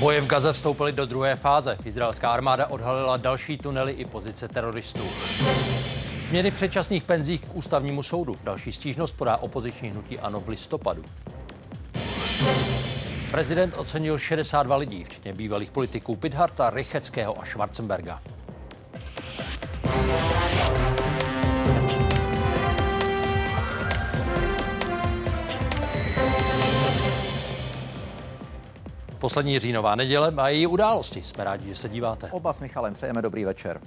Boje v Gaze vstoupily do druhé fáze. Izraelská armáda odhalila další tunely i pozice teroristů. Změny předčasných penzí k ústavnímu soudu. Další stížnost podá opoziční hnutí ANO v listopadu. Prezident ocenil 62 lidí, včetně bývalých politiků Pidharta, Rycheckého a Schwarzenberga. Poslední říjnová neděle a její události. Jsme rádi, že se díváte. Oba s Michalem přejeme dobrý večer.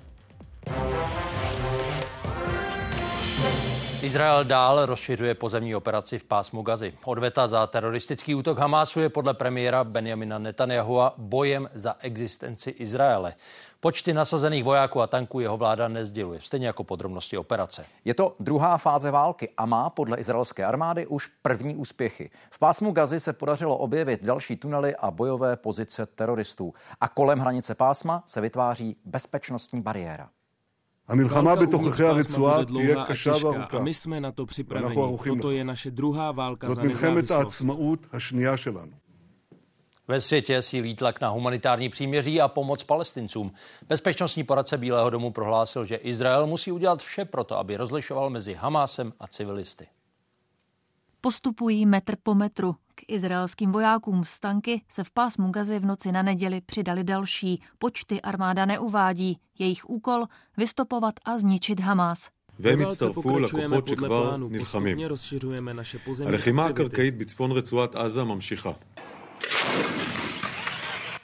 Izrael dál rozšiřuje pozemní operaci v pásmu Gazy. Odveta za teroristický útok Hamásu je podle premiéra Benjamina Netanyahua bojem za existenci Izraele. Počty nasazených vojáků a tanků jeho vláda nezděluje, stejně jako podrobnosti operace. Je to druhá fáze války a má podle izraelské armády už první úspěchy. V pásmu Gazy se podařilo objevit další tunely a bojové pozice teroristů. A kolem hranice pásma se vytváří bezpečnostní bariéra. A my jsme na to připraveni. Toto je naše druhá válka za nezávislost. העצמאות השנייה שלנו. Ve světě sílí tlak na humanitární příměří a pomoc palestincům. Bezpečnostní poradce Bílého domu prohlásil, že Izrael musí udělat vše proto, aby rozlišoval mezi Hamásem a civilisty. Postupují metr po metru. K izraelským vojákům z tanky se v pásmu Gazy v noci na neděli přidali další. Počty armáda neuvádí. Jejich úkol vystopovat a zničit Hamás. והם Ve válce הצטרפו pokračujeme לכוחות podle שכבר plánu, נלחמים. postupně rozšiřujeme naše pozemní הלחימה aktivity. הקרקעית בצפון רצועת עזה ממשיכה.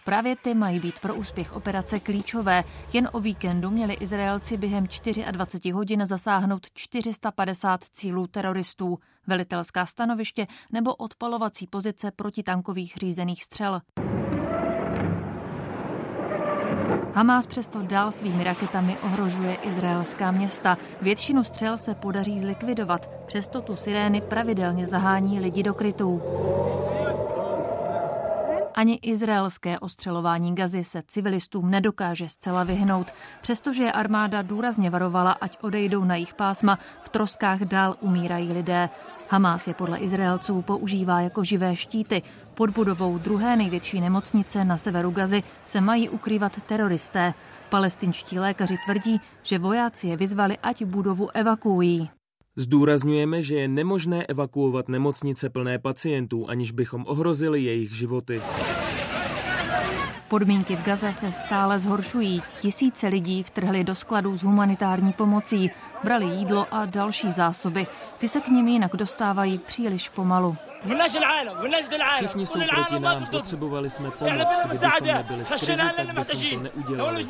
Právě ty mají být pro úspěch operace klíčové. Jen o víkendu měli Izraelci během 24 hodin zasáhnout 450 cílů teroristů, velitelská stanoviště nebo odpalovací pozice protitankových řízených střel. Hamás přesto dál svými raketami ohrožuje izraelská města. Většinu střel se podaří zlikvidovat, přesto tu sirény pravidelně zahání lidi do krytů. Ani izraelské ostřelování gazy se civilistům nedokáže zcela vyhnout, přestože je armáda důrazně varovala, ať odejdou na jejich pásma, v troskách dál umírají lidé. Hamás je podle Izraelců používá jako živé štíty. Pod budovou druhé největší nemocnice na severu Gazy se mají ukrývat teroristé. Palestinští lékaři tvrdí, že vojáci je vyzvali, ať budovu evakuují. Zdůrazňujeme, že je nemožné evakuovat nemocnice plné pacientů, aniž bychom ohrozili jejich životy. Podmínky v Gaze se stále zhoršují. Tisíce lidí vtrhli do skladů s humanitární pomocí, brali jídlo a další zásoby. Ty se k nim jinak dostávají příliš pomalu. Všichni jsou proti nám, potřebovali jsme pomoc, kdybychom nebyli v krizi, tak bychom to neudělali.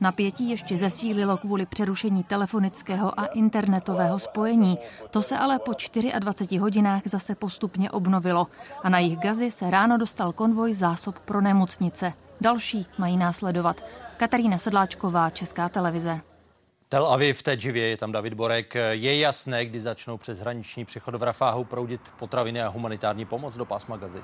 Napětí ještě zesílilo kvůli přerušení telefonického a internetového spojení. To se ale po 24 hodinách zase postupně obnovilo. A na jich Gazy se ráno dostal konvoj zásob pro nemocnice. Další mají následovat. Katarína Sedláčková, Česká televize. Tel Aviv teď živě, je tam David Borek. Je jasné, kdy začnou přes hraniční přechod v Rafáhu proudit potraviny a humanitární pomoc do pásma Gazy?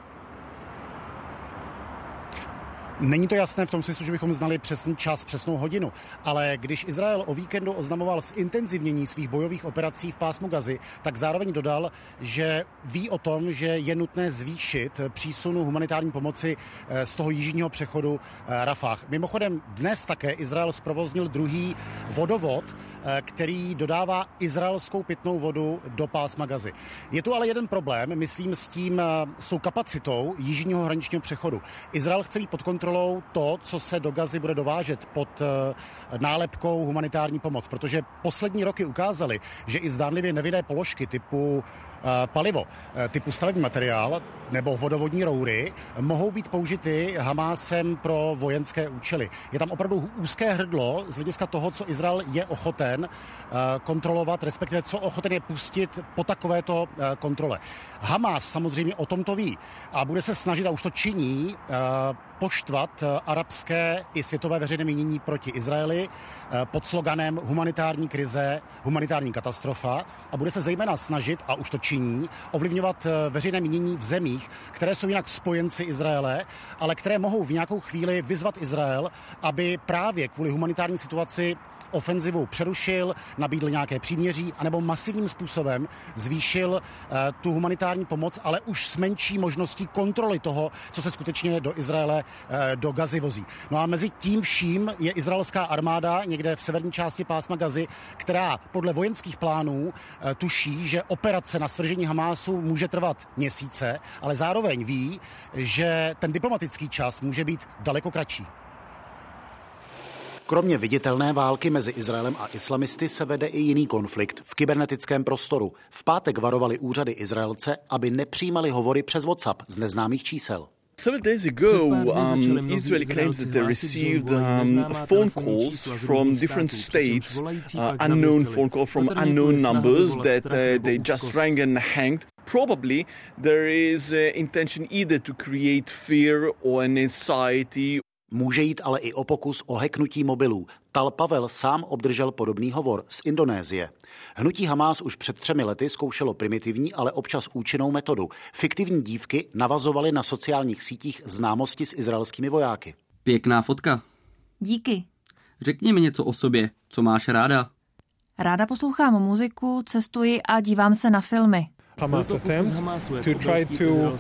Není to jasné v tom smyslu, že bychom znali přesný čas, přesnou hodinu, ale když Izrael o víkendu oznamoval zintenzivnění svých bojových operací v pásmu Gazy, tak zároveň dodal, že ví o tom, že je nutné zvýšit přísunu humanitární pomoci eh, z toho jižního přechodu eh, Rafah. Mimochodem dnes také Izrael zprovoznil druhý vodovod, který dodává izraelskou pitnou vodu do pásma Gazy. Je tu ale jeden problém, myslím, s tím, s tou kapacitou jižního hraničního přechodu. Izrael chce mít pod kontrolou to, co se do Gazy bude dovážet pod nálepkou humanitární pomoc, protože poslední roky ukázaly, že i zdánlivě nevinné položky typu palivo typu stavební materiál nebo vodovodní roury mohou být použity Hamásem pro vojenské účely. Je tam opravdu úzké hrdlo z hlediska toho, co Izrael je ochoten kontrolovat, respektive co ochoten je pustit po takovéto kontrole. Hamás samozřejmě o tom to ví a bude se snažit, a už to činí, poštvat arabské i světové veřejné mínění proti Izraeli pod sloganem humanitární krize, humanitární katastrofa a bude se zejména snažit, a už to činí, ovlivňovat veřejné mínění v zemích, které jsou jinak spojenci Izraele, ale které mohou v nějakou chvíli vyzvat Izrael, aby právě kvůli humanitární situaci ofenzivu přerušil, nabídl nějaké příměří, anebo masivním způsobem zvýšil eh, tu humanitární pomoc, ale už s menší možností kontroly toho, co se skutečně do Izraele, eh, do Gazy vozí. No a mezi tím vším je izraelská armáda někde v severní části pásma Gazy, která podle vojenských plánů eh, tuší, že operace na svržení Hamásu může trvat měsíce, ale zároveň ví, že ten diplomatický čas může být daleko kratší. Kromě viditelné války mezi Izraelem a islamisty se vede i jiný konflikt v kybernetickém prostoru. V pátek varovali úřady Izraelce, aby nepřijímali hovory přes WhatsApp z neznámých čísel. Several days ago, um, Israel claims that they received um, phone calls from different states, uh, unknown phone calls from unknown numbers that uh, they just rang and hanged. Probably there is uh, intention either to create fear or an anxiety Může jít ale i o pokus o heknutí mobilů. Tal Pavel sám obdržel podobný hovor z Indonésie. Hnutí Hamás už před třemi lety zkoušelo primitivní, ale občas účinnou metodu. Fiktivní dívky navazovaly na sociálních sítích známosti s izraelskými vojáky. Pěkná fotka. Díky. Řekni mi něco o sobě. Co máš ráda? Ráda poslouchám muziku, cestuji a dívám se na filmy. Hamas attempt to try to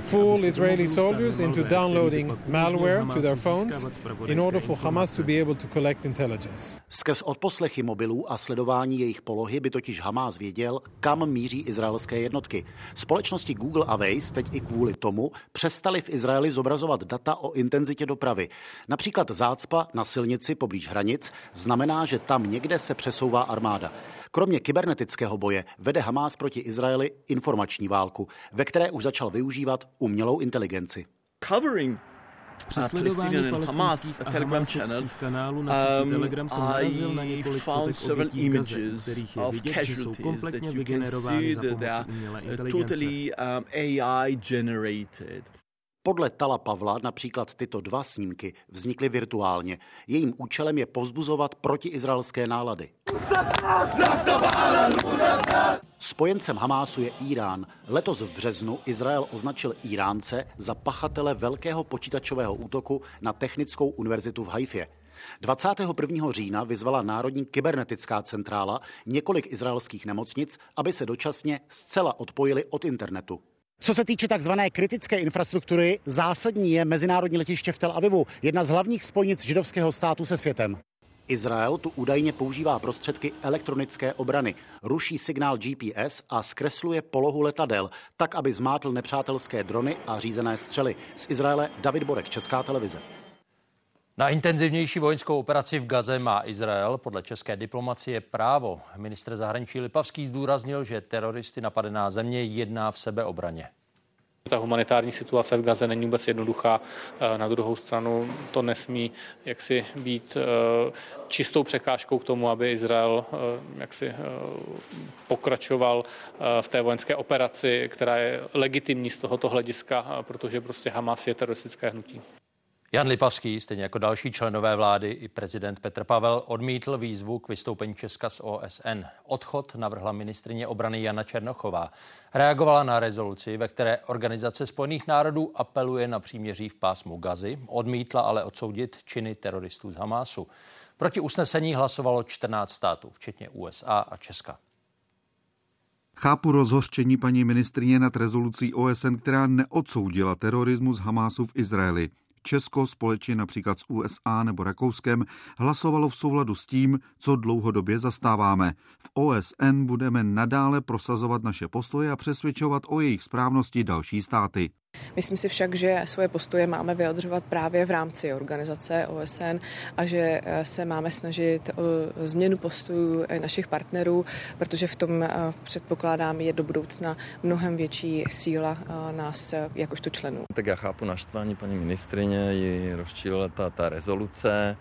fool Israeli soldiers into downloading malware to their phones in order for Hamas to be able to collect intelligence. Skrz odposlechy mobilů a sledování jejich polohy by totiž Hamas věděl, kam míří izraelské jednotky. Společnosti Google a Waze teď i kvůli tomu přestali v Izraeli zobrazovat data o intenzitě dopravy. Například zácpa na silnici poblíž hranic znamená, že tam někde se přesouvá armáda. Kromě kybernetického boje vede Hamás proti Izraeli informační válku, ve které už začal využívat umělou inteligenci. Covering Přesledování palestinských a hamáčevských kanálů na síti um, Telegram jsem narazil na několik fotek obětí v Gaze, kterých je vidět, že jsou kompletně vygenerovány za pomocí umělé inteligence. Podle Tala Pavla například tyto dva snímky vznikly virtuálně. Jejím účelem je povzbuzovat protiizraelské nálady. Spojencem Hamásu je Irán. Letos v březnu Izrael označil Iránce za pachatele velkého počítačového útoku na Technickou univerzitu v Haifě. 21. října vyzvala Národní kybernetická centrála několik izraelských nemocnic, aby se dočasně zcela odpojili od internetu. Co se týče takzvané kritické infrastruktury, zásadní je mezinárodní letiště v Tel Avivu, jedna z hlavních spojnic židovského státu se světem. Izrael tu údajně používá prostředky elektronické obrany, ruší signál GPS a zkresluje polohu letadel, tak, aby zmátl nepřátelské drony a řízené střely. Z Izraele David Borek, Česká televize. Na intenzivnější vojenskou operaci v Gaze má Izrael podle české diplomacie právo. Ministr zahraničí Lipavský zdůraznil, že teroristy napadená země jedná v sebeobraně. Ta humanitární situace v Gaze není vůbec jednoduchá. Eh, na druhou stranu to nesmí jaksi být eh, čistou překážkou k tomu, aby Izrael eh, jaksi pokračoval v té vojenské operaci, která je legitimní z tohoto hlediska, protože prostě Hamas je teroristické hnutí. Jan Lipavský, stejně jako další členové vlády i prezident Petr Pavel, odmítl výzvu k vystoupení Česka z OSN. Odchod navrhla ministrině obrany Jana Černochová. Reagovala na rezoluci, ve které Organizace spojených národů apeluje na příměří v pásmu Gazy, odmítla ale odsoudit činy teroristů z Hamásu. Proti usnesení hlasovalo 14 států, včetně USA a Česka. Chápu rozhořčení paní ministrině nad rezolucí OSN, která neodsoudila terorismus Hamásu v Izraeli. Česko společně například s USA nebo Rakouskem hlasovalo v souladu s tím, co dlouhodobě zastáváme. V OSN budeme nadále prosazovat naše postoje a přesvědčovat o jejich správnosti další státy. Myslím si však, že svoje postoje máme vyjadřovat právě v rámci organizace OSN a že eh, se máme snažit o změnu postojů eh, našich partnerů, protože v tom eh, předpokládám je do budoucna mnohem větší síla nás jakožto členů. Tak já chápu naštvání paní ministrině, ji rozčílila ta, ta rezoluce.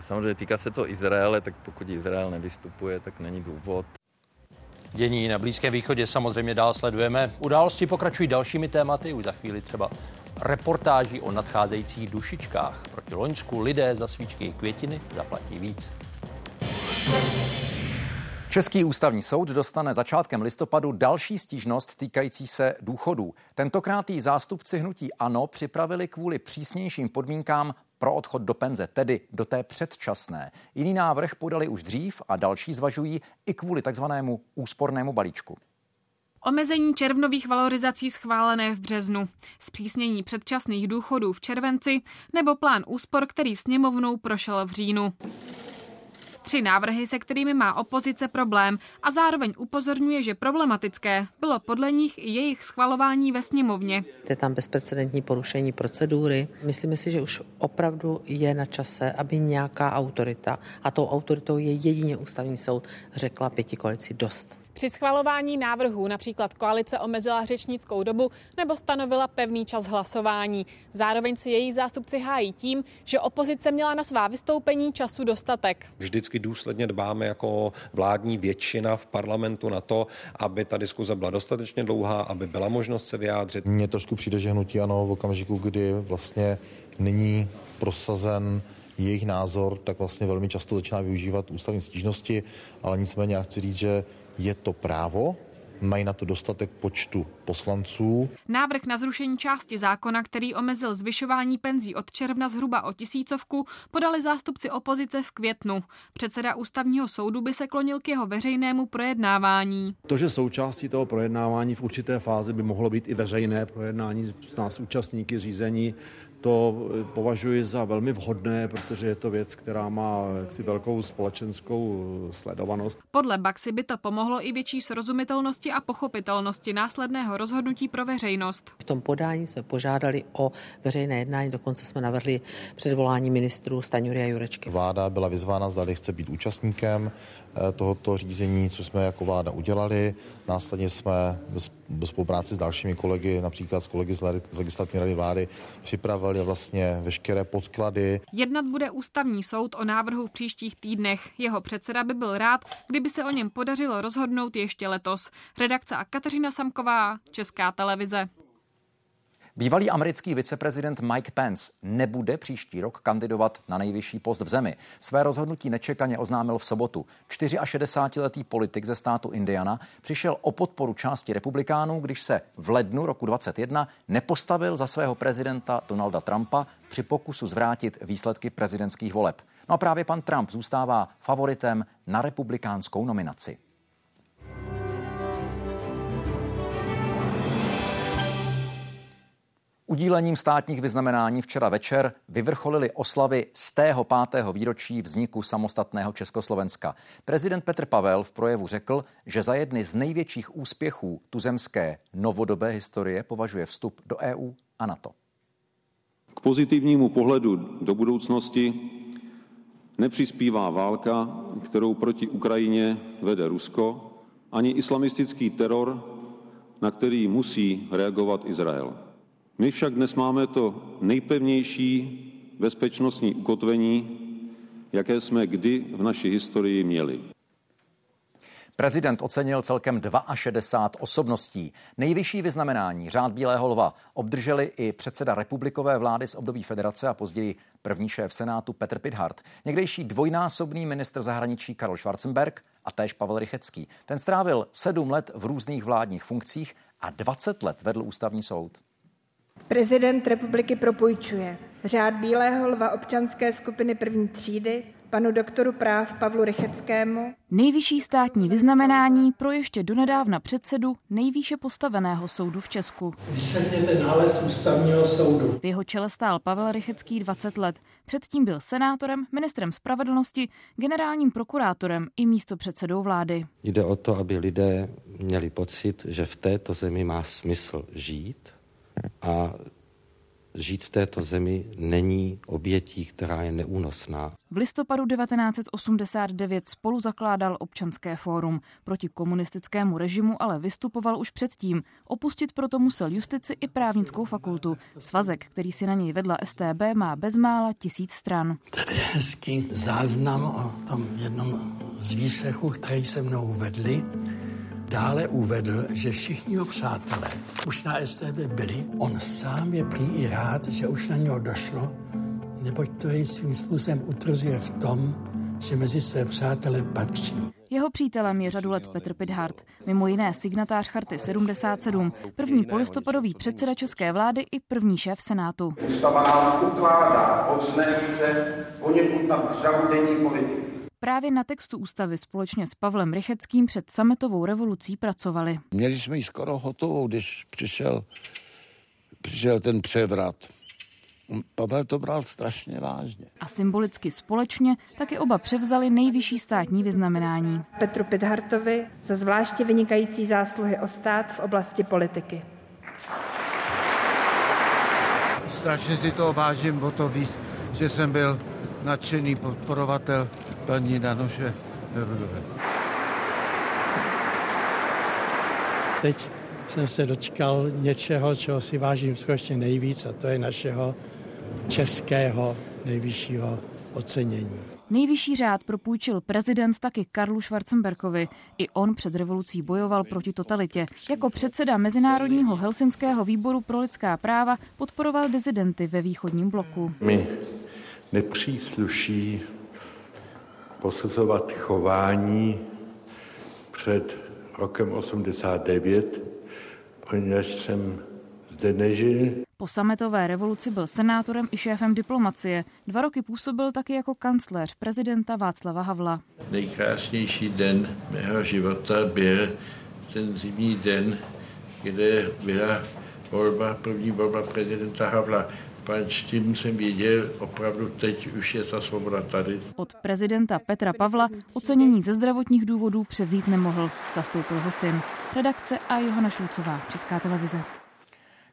Samozřejmě týká se to Izraele, tak pokud Izrael nevystupuje, tak není důvod. Dění na Blízkém východě samozřejmě dál sledujeme. Události pokračují dalšími tématy, už za chvíli třeba reportáží o nadcházejících dušičkách. Proti Loňsku lidé za svíčky květiny zaplatí víc. Český ústavní soud dostane začátkem listopadu další stížnost týkající se důchodů. Tentokrát jí zástupci hnutí ANO připravili kvůli přísnějším podmínkám pro odchod do penze, tedy do té předčasné. Jiný návrh podali už dřív a další zvažují i kvůli takzvanému úspornému balíčku. Omezení červnových valorizací schválené v březnu, zpřísnění předčasných důchodů v červenci nebo plán úspor, který sněmovnou prošel v říjnu. Tři návrhy, se kterými má opozice problém a zároveň upozorňuje, že problematické bylo podle nich i jejich schvalování ve sněmovně. Je tam bezprecedentní porušení procedury. Myslíme si, že už opravdu je na čase, aby nějaká autorita, a tou autoritou je jedině ústavní soud, řekla pěti koalici dost. Při schvalování návrhů například koalice omezila řečnickou dobu nebo stanovila pevný čas hlasování. Zároveň si její zástupci hájí tím, že opozice měla na svá vystoupení času dostatek. Vždycky důsledně dbáme jako vládní většina v parlamentu na to, aby ta diskuze byla dostatečně dlouhá, aby byla možnost se vyjádřit. Mně trošku přijde, že hnutí ano v okamžiku, kdy vlastně není prosazen jejich názor, tak vlastně velmi často začíná využívat ústavní stížnosti, ale nicméně já chci říct, že je to právo, mají na to dostatek počtu poslanců. Návrh na zrušení části zákona, který omezil zvyšování penzí od června zhruba o tisícovku, podali zástupci opozice v květnu. Předseda ústavního soudu by se klonil k jeho veřejnému projednávání. To, že součástí toho projednávání v určité fázi by mohlo být i veřejné projednání s nás účastníky řízení, to považuji za velmi vhodné, protože je to věc, která má jaksi velkou společenskou sledovanost. Podle Baxy by to pomohlo i větší srozumitelnosti a pochopitelnosti následného rozhodnutí pro veřejnost. V tom podání jsme požádali o veřejné jednání, dokonce jsme navrhli předvolání ministrů Staňury a Jurečky. Vláda byla vyzvána, zda chce být účastníkem Eh, tohoto řízení, co jsme jako vláda udělali. Následně jsme ve spolupráci s dalšími kolegy, například s kolegy z legislativní rady vlády, připravili vlastně veškeré podklady. Jednat bude ústavní soud o návrhu v příštích týdnech. Jeho předseda by byl rád, kdyby se o něm podařilo rozhodnout ještě letos. Redakce a Kateřina Samková, Česká televize. Bývalý americký viceprezident Mike Pence nebude příští rok kandidovat na nejvyšší post v zemi. Své rozhodnutí nečekaně oznámil v sobotu. 64-letý politik ze státu Indiana přišel o podporu části republikánů, když se v lednu roku 2021 nepostavil za svého prezidenta Donalda Trumpa při pokusu zvrátit výsledky prezidentských voleb. No a právě pan Trump zůstává favoritem na republikánskou nominaci. Udílením státních vyznamenání včera večer vyvrcholily oslavy z tého pátého výročí vzniku samostatného Československa. Prezident Petr Pavel v projevu řekl, že za jedny z největších úspěchů tuzemské novodobé historie považuje vstup do EU a NATO. K pozitivnímu pohledu do budoucnosti nepřispívá válka, kterou proti Ukrajině vede Rusko, ani islamistický teror, na který musí reagovat Izrael. My však dnes máme to nejpevnější bezpečnostní ukotvení, jaké jsme kdy v naší historii měli. Prezident ocenil celkem 62 osobností. Nejvyšší vyznamenání řád Bílého lva obdrželi i předseda republikové vlády z období federace a později první šéf Senátu Petr Pithart, někdejší dvojnásobný ministr zahraničí Karl Schwarzenberg a též Pavel Rychecký. Ten strávil sedm let v různých vládních funkcích a 20 let vedl ústavní soud. Prezident republiky propůjčuje řád Bílého lva občanské skupiny první třídy panu doktoru práv Pavlu Rycheckému. Nejvyšší státní vyznamenání pro ještě donedávna předsedu nejvýše postaveného soudu v Česku. Vyslechněte nález ústavního soudu. V jeho čele stál Pavel Rychecký 20 let. Předtím byl senátorem, ministrem spravedlnosti, generálním prokurátorem i místo předsedou vlády. Jde o to, aby lidé měli pocit, že v této zemi má smysl žít, a žít v této zemi není obětí, která je neúnosná. V listopadu 1989 spolu zakládal občanské fórum. Proti komunistickému režimu ale vystupoval už předtím. Opustit proto musel justici i právnickou fakultu. Svazek, který si na něj vedla STB, má bezmála tisíc stran. Tady je hezký záznam o tom jednom z výslechů, který se mnou vedli. Dále uvedl, že všichni jeho přátelé už na STB byli. On sám je prý i rád, že už na něho došlo, neboť to jej svým způsobem utrzuje v tom, že mezi své přátele patří. Jeho přítelem je řadu let Petr Pidhart, mimo jiné signatář Charty 77, první polistopadový předseda české vlády i první šéf Senátu. Ústava nám ukládá povznést se poněkud na denní politiky. Právě na textu ústavy společně s Pavlem Rycheckým před sametovou revolucí pracovali. Měli jsme ji skoro hotovou, když přišel, přišel ten převrat. Pavel to bral strašně vážně. A symbolicky společně taky oba převzali nejvyšší státní vyznamenání. Petru Pidhartovi za zvláště vynikající zásluhy o stát v oblasti politiky. Strašně si to vážím o to víc, že jsem byl nadšený podporovatel paní Danoše Nerudové. Teď jsem se dočkal něčeho, čeho si vážím skutečně nejvíc a to je našeho českého nejvyššího ocenění. Nejvyšší řád propůjčil prezident taky Karlu Schwarzenberkovi. I on před revolucí bojoval proti totalitě. Jako předseda Mezinárodního helsinského výboru pro lidská práva podporoval dizidenty ve východním bloku. Mi nepřísluší posuzovat chování před rokem 89, poněvadž jsem zde nežil. Po sametové revoluci byl senátorem i šéfem diplomacie. Dva roky působil taky jako kancléř prezidenta Václava Havla. Nejkrásnější den mého života byl ten zimní den, kde byla volba, první volba prezidenta Havla pač tím jsem věděl, opravdu teď už je ta svoboda tady. Od prezidenta Petra Pavla ocenění ze zdravotních důvodů převzít nemohl. Zastoupil ho syn. Redakce a Johana Šulcová, Česká televize.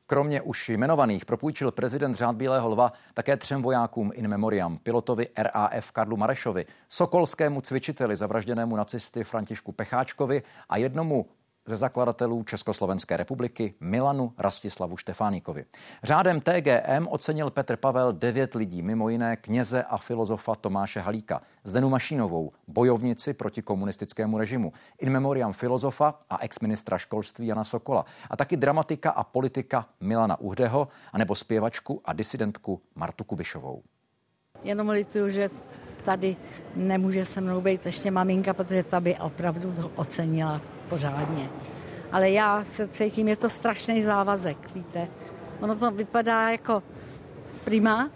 Kromě už jmenovaných propůjčil prezident Řád Bílého lva také třem vojákům in memoriam, pilotovi RAF Karlu Marešovi, sokolskému cvičiteli zavražděnému nacisty Františku Pecháčkovi a jednomu ze zakladatelů Československé republiky Milanu Rastislavu Štefánikovi. Řádem TGM ocenil Petr Pavel devět lidí, mimo jiné kněze a filozofa Tomáše Halíka, Zdenu Mašínovou, bojovnici proti komunistickému režimu, in memoriam filozofa a exministra školství Jana Sokola a taky dramatika a politika Milana Uhdeho, anebo zpěvačku a disidentku Martu Kubišovou. Jenom lituju, že tady nemůže se mnou být ještě maminka, protože ta by opravdu to ocenila pořádně. Ale já se cítím, je to strašný závazek, víte. Ono to vypadá jako prima,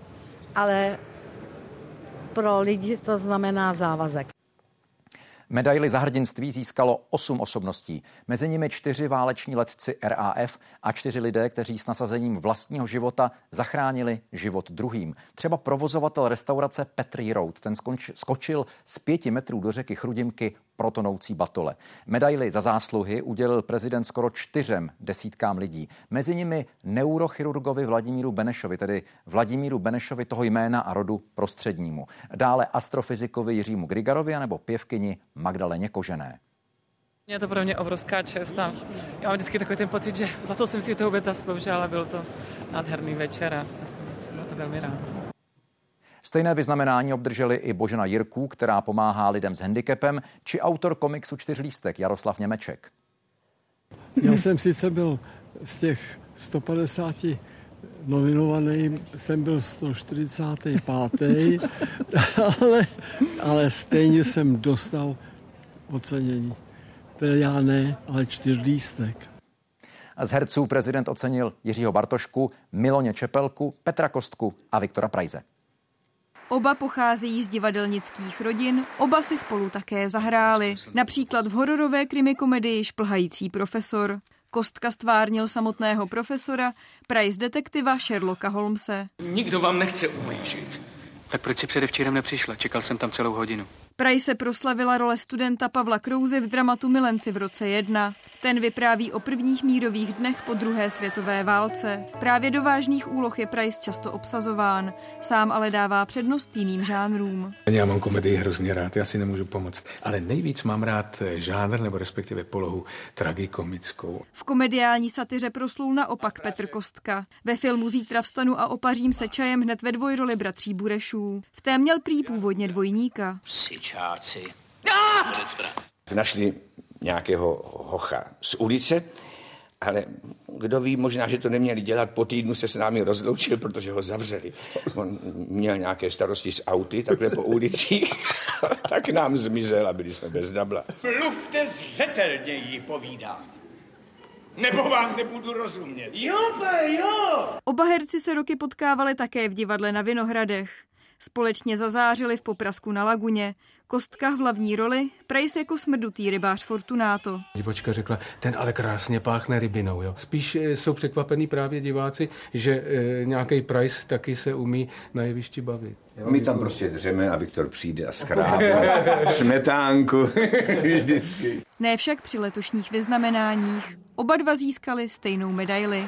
ale pro lidi to znamená závazek. Medaily za hrdinství získalo osm osobností, mezi nimi čtyři váleční letci RAF a čtyři lidé, kteří s nasazením vlastního života zachránili život druhým. Třeba provozovatel restaurace Petr Road, ten skonč, skočil z pěti metrů do řeky Chrudimky protonoucí batole. Medaily za zásluhy udělil prezident skoro čtyřem desítkám lidí. Mezi nimi neurochirurgovi Vladimíru Benešovi, tedy Vladimíru Benešovi toho jména a rodu prostřednímu. Dále astrofyzikovi Jiřímu Grigarovi nebo pěvkyni Magdaleně Kožené. Je to pro mě obrovská čest a já mám vždycky takový ten pocit, že za to jsem si to vůbec zasloužila, ale byl to nádherný večer a já jsem, jsem na to velmi rád. Stejné vyznamenání obdrželi i Božena Jirků, která pomáhá lidem s handicapem, či autor komiksu Čtyřlístek Jaroslav Němeček. Já jsem sice byl z těch 150 nominovaný, jsem byl 145. ale, ale stejně jsem dostal ocenění. Tedy já ne, ale čtyřlístek. Z herců prezident ocenil Jiřího Bartošku, Miloně Čepelku, Petra Kostku a Viktora Prajze. Oba pocházejí z divadelnických rodin, oba si spolu také zahráli, například v hororové krimikomedii Šplhající profesor. Kostka stvárnil samotného profesora, Price detektiva Sherlocka Holmese. Nikdo vám nechce ublížit. Tak proč si předevčírem nepřišla? Čekal jsem tam celou hodinu. Se proslavila role studenta Pavla Krouzy v dramatu Milenci v roce 1. Ten vypráví o prvních mírových dnech po druhé světové válce. Právě do vážných úloh je Price často obsazován, sám ale dává přednost jiným žánrům. Já mám komedii hrozně rád, já si nemůžu pomoct, ale nejvíc mám rád žánr nebo respektive polohu tragikomickou. V komediální satyře proslul naopak Petr Kostka. Ve filmu Zítra vstanu a opařím se čajem hned ve dvojroli bratří Burešů. V té měl prý původně dvojníka. Sičáci. Našli nějakého hocha z ulice ale kdo ví, možná, že to neměli dělat, po týdnu se s námi rozloučil, protože ho zavřeli. On měl nějaké starosti s auty, takhle po ulicích, tak nám zmizel a byli jsme bez dabla. Mluvte zřetelněji, povídá. Nebo vám nebudu rozumět. Jo, jo! Oba herci se roky potkávali také v divadle na Vinohradech. Společně zazářili v Poprasku na Laguně. Kostka v hlavní roli, Price jako smrdutý rybář Fortunato. Divočka řekla, ten ale krásně páchne rybinou. Jo. Spíš eh, jsou překvapení právě diváci, že e, nějaký Price taky se umí na jevišti bavit. My tam prostě dřeme a Viktor přijde a schrábe smetánku vždycky. Ne však při letošních vyznamenáních. Oba dva získali stejnou medaili.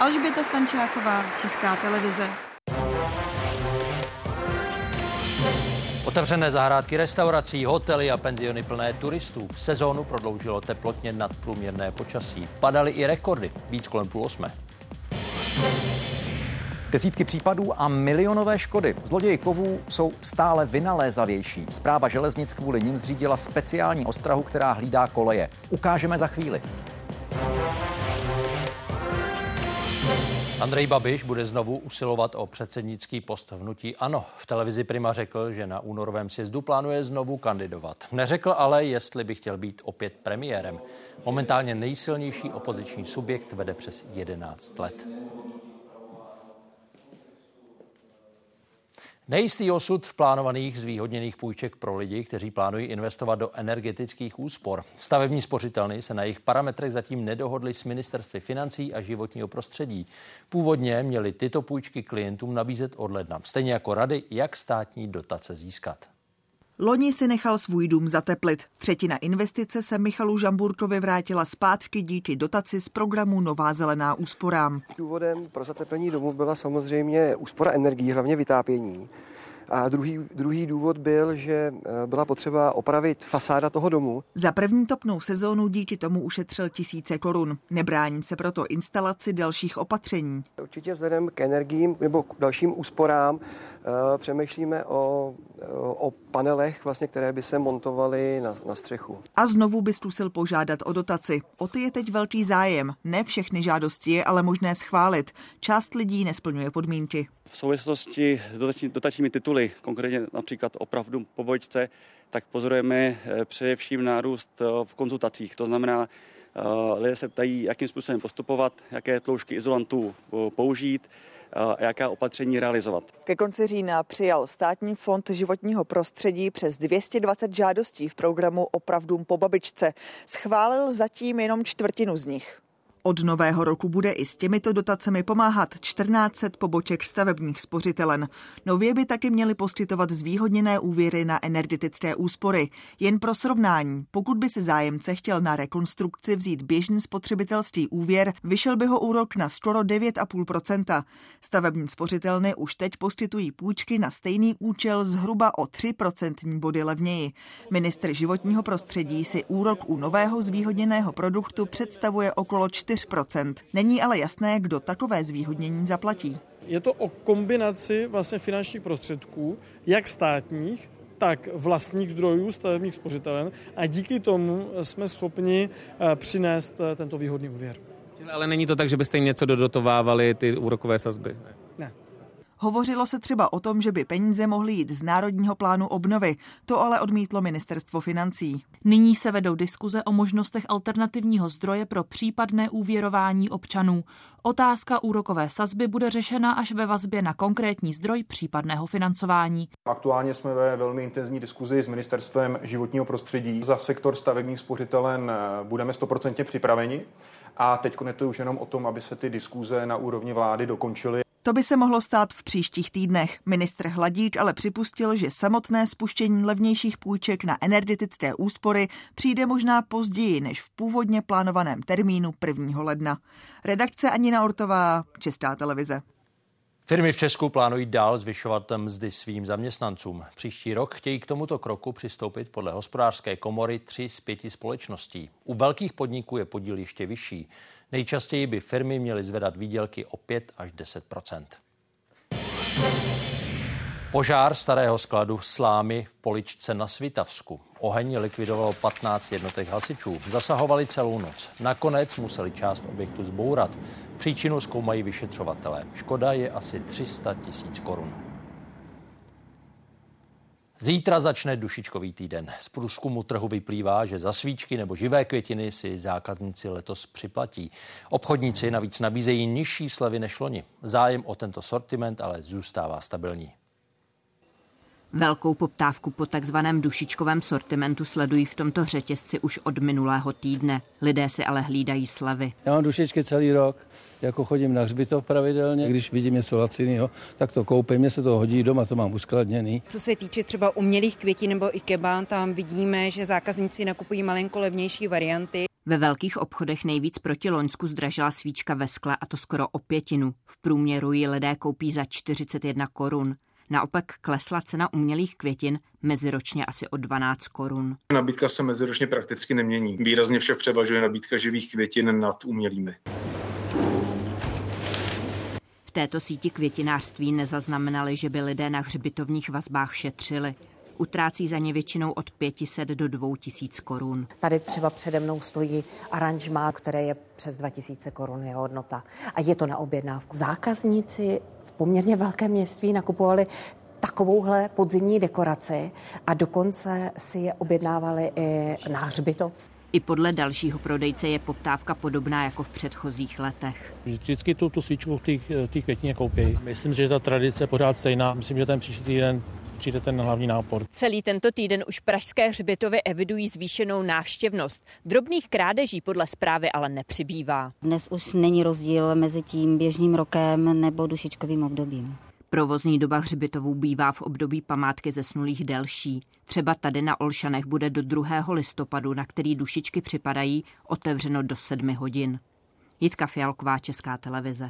Alžběta Stančáková, Česká televize. Otevřené zahrádky restaurací, hotely a penziony plné turistů. Sezónu prodloužilo teplotně nadprůměrné počasí. Padaly i rekordy, víc kolem půl osmé. Desítky případů a milionové škody. Zloději kovů jsou stále vynalézavější. Zpráva železnic kvůli nim zřídila speciální ostrahu, která hlídá koleje. Ukážeme za chvíli. Andrej Babiš bude znovu usilovat o předsednický post hnutí ANO. V televizi Prima řekl, že na únorovém sjezdu plánuje znovu kandidovat. Neřekl ale, jestli by chtěl být opět premiérem. Momentálně nejsilnější opoziční subjekt vede přes 11 let. Nejistý osud plánovaných zvýhodněných půjček pro lidi, kteří plánují investovat do energetických úspor. Stavební spořitelny se na jejich parametrech zatím nedohodly s ministerstvy financí a životního prostředí. Původně měly tyto půjčky klientům nabízet od ledna, stejně jako rady, jak státní dotace získat. Loni si nechal svůj dům zateplit. Třetina investice se Michalu Žamburkovi vrátila zpátky díky dotaci z programu Nová zelená úsporám. Důvodem pro zateplení domu byla samozřejmě úspora energií, hlavně vytápění. A druhý, druhý důvod byl, že eh, byla potřeba opravit fasáda toho domu. Za první topnou sezónu díky tomu ušetřil tisíce korun. Nebrání se proto instalaci dalších opatření. Určitě vzhledem k energiím nebo k dalším úsporám Eh, přemýšlíme o, o panelech, vlastně, které by se montovaly na, na střechu. A znovu by zkusil požádat o dotaci. O ty je teď velký zájem. Ne všechny žádosti je ale možné schválit. Část lidí nesplňuje podmínky. V souvislosti s dotační, dotačními tituly, konkrétně například opravdu po bojčce, tak pozorujeme eh, především nárůst eh, v konzultacích. To znamená, lidé se ptají, jakým způsobem postupovat, jaké tloušky izolantů použít, jaká opatření realizovat. Ke konci října přijal Státní fond životního prostředí přes 220 žádostí v programu Opravdům po babičce. Schválil zatím jenom čtvrtinu z nich. Od nového roku bude i s těmito dotacemi pomáhat 1400 poboček stavebních spořitelen. Nově by taky měli poskytovat zvýhodněné úvěry na energetické úspory. Jen pro srovnání, pokud by si zájemce chtěl na rekonstrukci vzít běžný spotřebitelský úvěr, vyšel by ho úrok na skoro 9,5%. Stavební spořitelny už teď poskytují půjčky na stejný účel zhruba o 3% body levněji. Ministr životního prostředí si úrok u nového zvýhodněného produktu představuje okolo 4 4%. Není ale jasné, kdo takové zvýhodnění zaplatí. Je to o kombinaci vlastně finančních prostředků, jak státních, tak vlastních zdrojů stavebních spořitelen a díky tomu jsme schopni eh, přinést eh, tento výhodný úvěr. Ale není to tak, že byste jim něco dodotovávali ty úrokové sazby? Ne. Hovořilo se třeba o tom, že by peníze mohly jít z Národního plánu obnovy. To ale odmítlo ministerstvo financí. Nyní se vedou diskuze o možnostech alternativního zdroje pro případné úvěrování občanů. Otázka úrokové sazby bude řešena až ve vazbě na konkrétní zdroj případného financování. Aktuálně jsme ve velmi intenzivní diskuzi s ministerstvem životního prostředí. Za sektor stavebních spořitelen eh, budeme stoprocentně připraveni. A teď je to už jenom o tom, aby se ty diskuze na úrovni vlády dokončily. To by se mohlo stát v příštích týdnech. Ministr Hladík ale připustil, že samotné spuštění levnějších půjček na energetické úspory přijde možná později než v původně plánovaném termínu 1. ledna. Redakce Anina Ortová, Česká televize. Firmy v Česku plánují dál zvyšovat mzdy svým zaměstnancům. Příští rok chtějí k tomuto kroku přistoupit podle hospodářské komory tři z pěti společností. U velkých podniků je podíl ještě vyšší. Nejčastěji by firmy měly zvedat výdělky o 5 až 10% Požár starého skladu slámy v Poličce na Svitavsku. Oheň likvidovalo 15 jednotek hasičů. Zasahovali celou noc. Nakonec museli část objektu zbourat. Příčinu zkoumají vyšetřovatelé. Škoda je asi 300 tisíc korun. Zítra začne dušičkový týden. Z průzkumu trhu vyplývá, že za svíčky nebo živé květiny si zákazníci letos připlatí. Obchodníci navíc nabízejí nižší slevy než loni. Zájem o tento sortiment ale zůstává stabilní. Velkou poptávku po takzvaném dušičkovém sortimentu sledují v tomto řetězci už od minulého týdne. Lidé si ale hlídají slevy. Já mám dušičky celý rok, jako chodím na hřbitov pravidelně. Když vidím něco laciného, tak to koupím, mně se to hodí, doma to mám uskladněný. Co se týče třeba umělých květin nebo ikeba, tam vidíme, že zákazníci nakupují malinko levnější varianty. Ve velkých obchodech nejvíc proti Loňsku zdražila svíčka ve skle a to skoro o pětinu. V průměru ji lidé koupí za 41 korun. Naopak klesla cena umělých květin meziročně asi o 12 korun. Nabídka se meziročně prakticky nemění. Výrazně však převažuje nabídka živých květin nad umělými. V této síti květinářství nezaznamenali, že by lidé na hřbitovních vazbách šetřili. Utrácí za ně většinou od 500 do 2000 korun. Tady třeba přede mnou stojí aranžmá, které je přes 2000 korun je hodnota. A je to na objednávku. Zákazníci poměrně velké množství nakupovali takovouhle podzimní dekoraci a dokonce si je objednávali i na hřbitov. I podle dalšího prodejce je poptávka podobná jako v předchozích letech. Vždycky tu, tu svíčku v té květině koupí. Myslím, že ta tradice je pořád stejná. Myslím, že ten příští týden přijde ten hlavní nápor. Celý tento týden už pražské hřbitovy evidují zvýšenou návštěvnost. Drobných krádeží podle zprávy ale nepřibývá. Dnes už není rozdíl mezi tím běžným rokem nebo dušičkovým obdobím. Provozní doba hřbitovů bývá v období památky zesnulých delší. Třeba tady na Olšanech bude do 2. listopadu, na který dušičky připadají, otevřeno do 7 hodin. Jitka Fialková, Česká televize.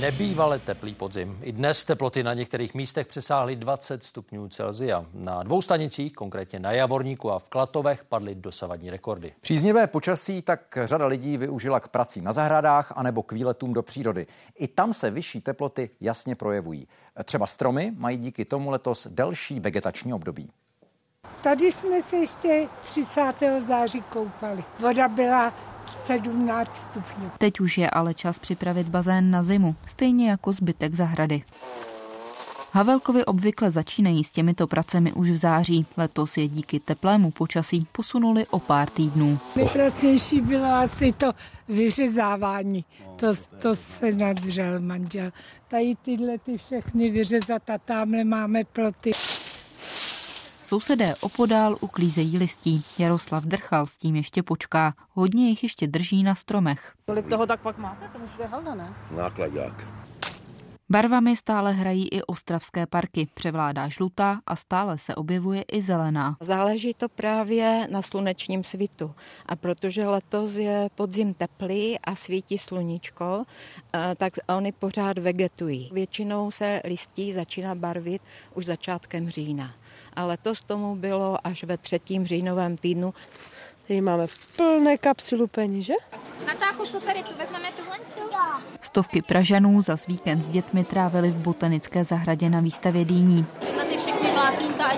Nebývale teplý podzim. I dnes teploty na některých místech přesáhly 20 stupňů Celzia. Na dvou stanicích, konkrétně na Javorníku a v Klatovech, padly dosavadní rekordy. Příznivé počasí tak řada lidí využila k pracím na zahradách anebo k výletům do přírody. I tam se vyšší teploty jasně projevují. Třeba stromy mají díky tomu letos delší vegetační období. Tady jsme se ještě 30. září koupali. Voda byla 17 stupňů. Teď už je ale čas připravit bazén na zimu, stejně jako zbytek zahrady. Havelkovi obvykle začínají s těmito pracemi už v září. Letos je díky teplému počasí posunuli o pár týdnů. Nejkrásnější bylo asi to vyřezávání. To, to se nadřel manžel. Tady tyhle ty všechny vyřezat a tamhle máme ploty. Sousedé opodál uklízejí listí. Jaroslav Drchal s tím ještě počká. Hodně jich ještě drží na stromech. Kolik toho tak pak máte? To musíte halda, ne? Nákladák. Barvami stále hrají i ostravské parky. Převládá žlutá a stále se objevuje i zelená. Záleží to právě na slunečním svitu. A protože letos je podzim teplý a svítí sluníčko, eh, tak oni pořád vegetují. Většinou se listí začíná barvit už začátkem října a letos tomu bylo až ve třetím říjnovém týdnu. Tady máme plné kapsulu peníze. že? Natáku, co tady tu vezmeme tuhle Stovky Pražanů za víkend s dětmi trávili v botanické zahradě na výstavě dýní. Všechny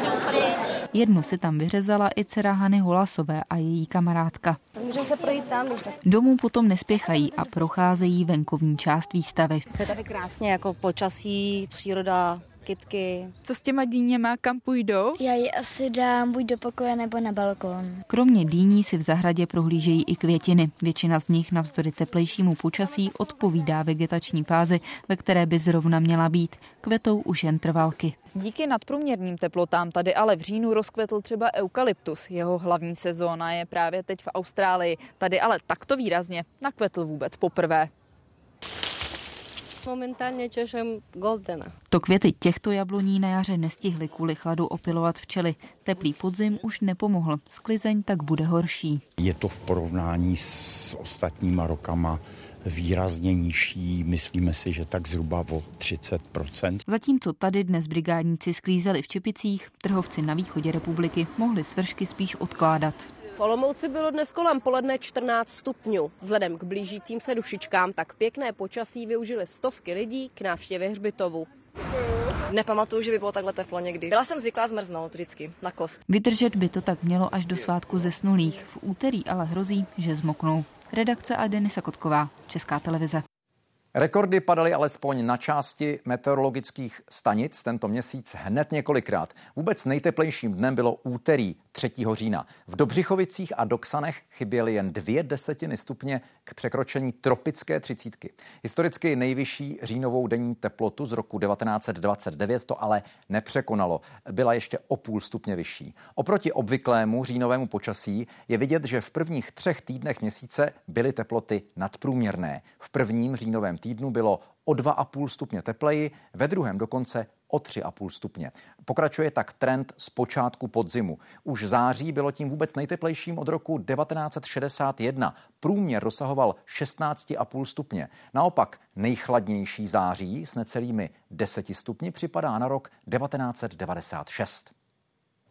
jdou pryč. Jednu si tam vyřezala i dcera Hany Holasové a její kamarádka. Můžeme se projít tam, když tak. Domů potom nespěchají a procházejí venkovní část výstavy. Je tady krásně jako počasí, příroda, kytky. Co s těma dýněma, kam půjdou? Já ji asi dám buď do pokoje nebo na balkon. Kromě dýní si v zahradě prohlížejí i květiny. Většina z nich navzdory teplejšímu počasí odpovídá vegetační fázi, ve které by zrovna měla být. Kvetou už jen trvalky. Díky nadprůměrným teplotám tady ale v říjnu rozkvetl třeba eukalyptus. Jeho hlavní sezóna je právě teď v Austrálii. Tady ale takto výrazně nakvetl vůbec poprvé. Momentálně češem Goldena. To květy těchto jabloní na jaře nestihly kvůli chladu opilovat včely. Teplý podzim už nepomohl. Sklizeň tak bude horší. Je to v porovnání s ostatníma rokama výrazně nižší, myslíme si, že tak zhruba o 30% Zatímco tady dnes brigádníci sklízeli v Čepicích, trhovci na východě republiky mohli svršky spíš odkládat. V Olomouci bylo dnes kolem poledne 14 stupňů. Vzhledem k blížícím se dušičkám tak pěkné počasí využili stovky lidí k návštěvě hřbitovu. Nepamatuju, že by bylo takhle teplo někdy. Byla jsem zvyklá zmrznout vždycky na kost. Vydržet by to tak mělo až do svátku zesnulých. V úterý ale hrozí, že zmoknou. Redakce a Denisa Kotková, Česká televize. Rekordy padaly alespoň na části meteorologických stanic tento měsíc hned několikrát. Vůbec nejteplejším dnem bylo úterý 3. října. V Dobřichovicích a Doksanech chyběly jen dvě desetiny stupně k překročení tropické třicítky. Historicky nejvyšší říjnovou denní teplotu z roku 1929 to ale nepřekonalo. Byla ještě o půl stupně vyšší. Oproti obvyklému říjnovému počasí je vidět, že v prvních třech týdnech měsíce byly teploty nadprůměrné. V prvním říjnovém týdnu bylo o 2,5 stupně tepleji, ve druhém dokonce o 3,5 stupně. Pokračuje tak trend z počátku podzimu. Už září bylo tím vůbec nejteplejším od roku 1961. Průměr dosahoval 16,5 stupně. Naopak nejchladnější září s necelými 10 stupni připadá na rok 1996.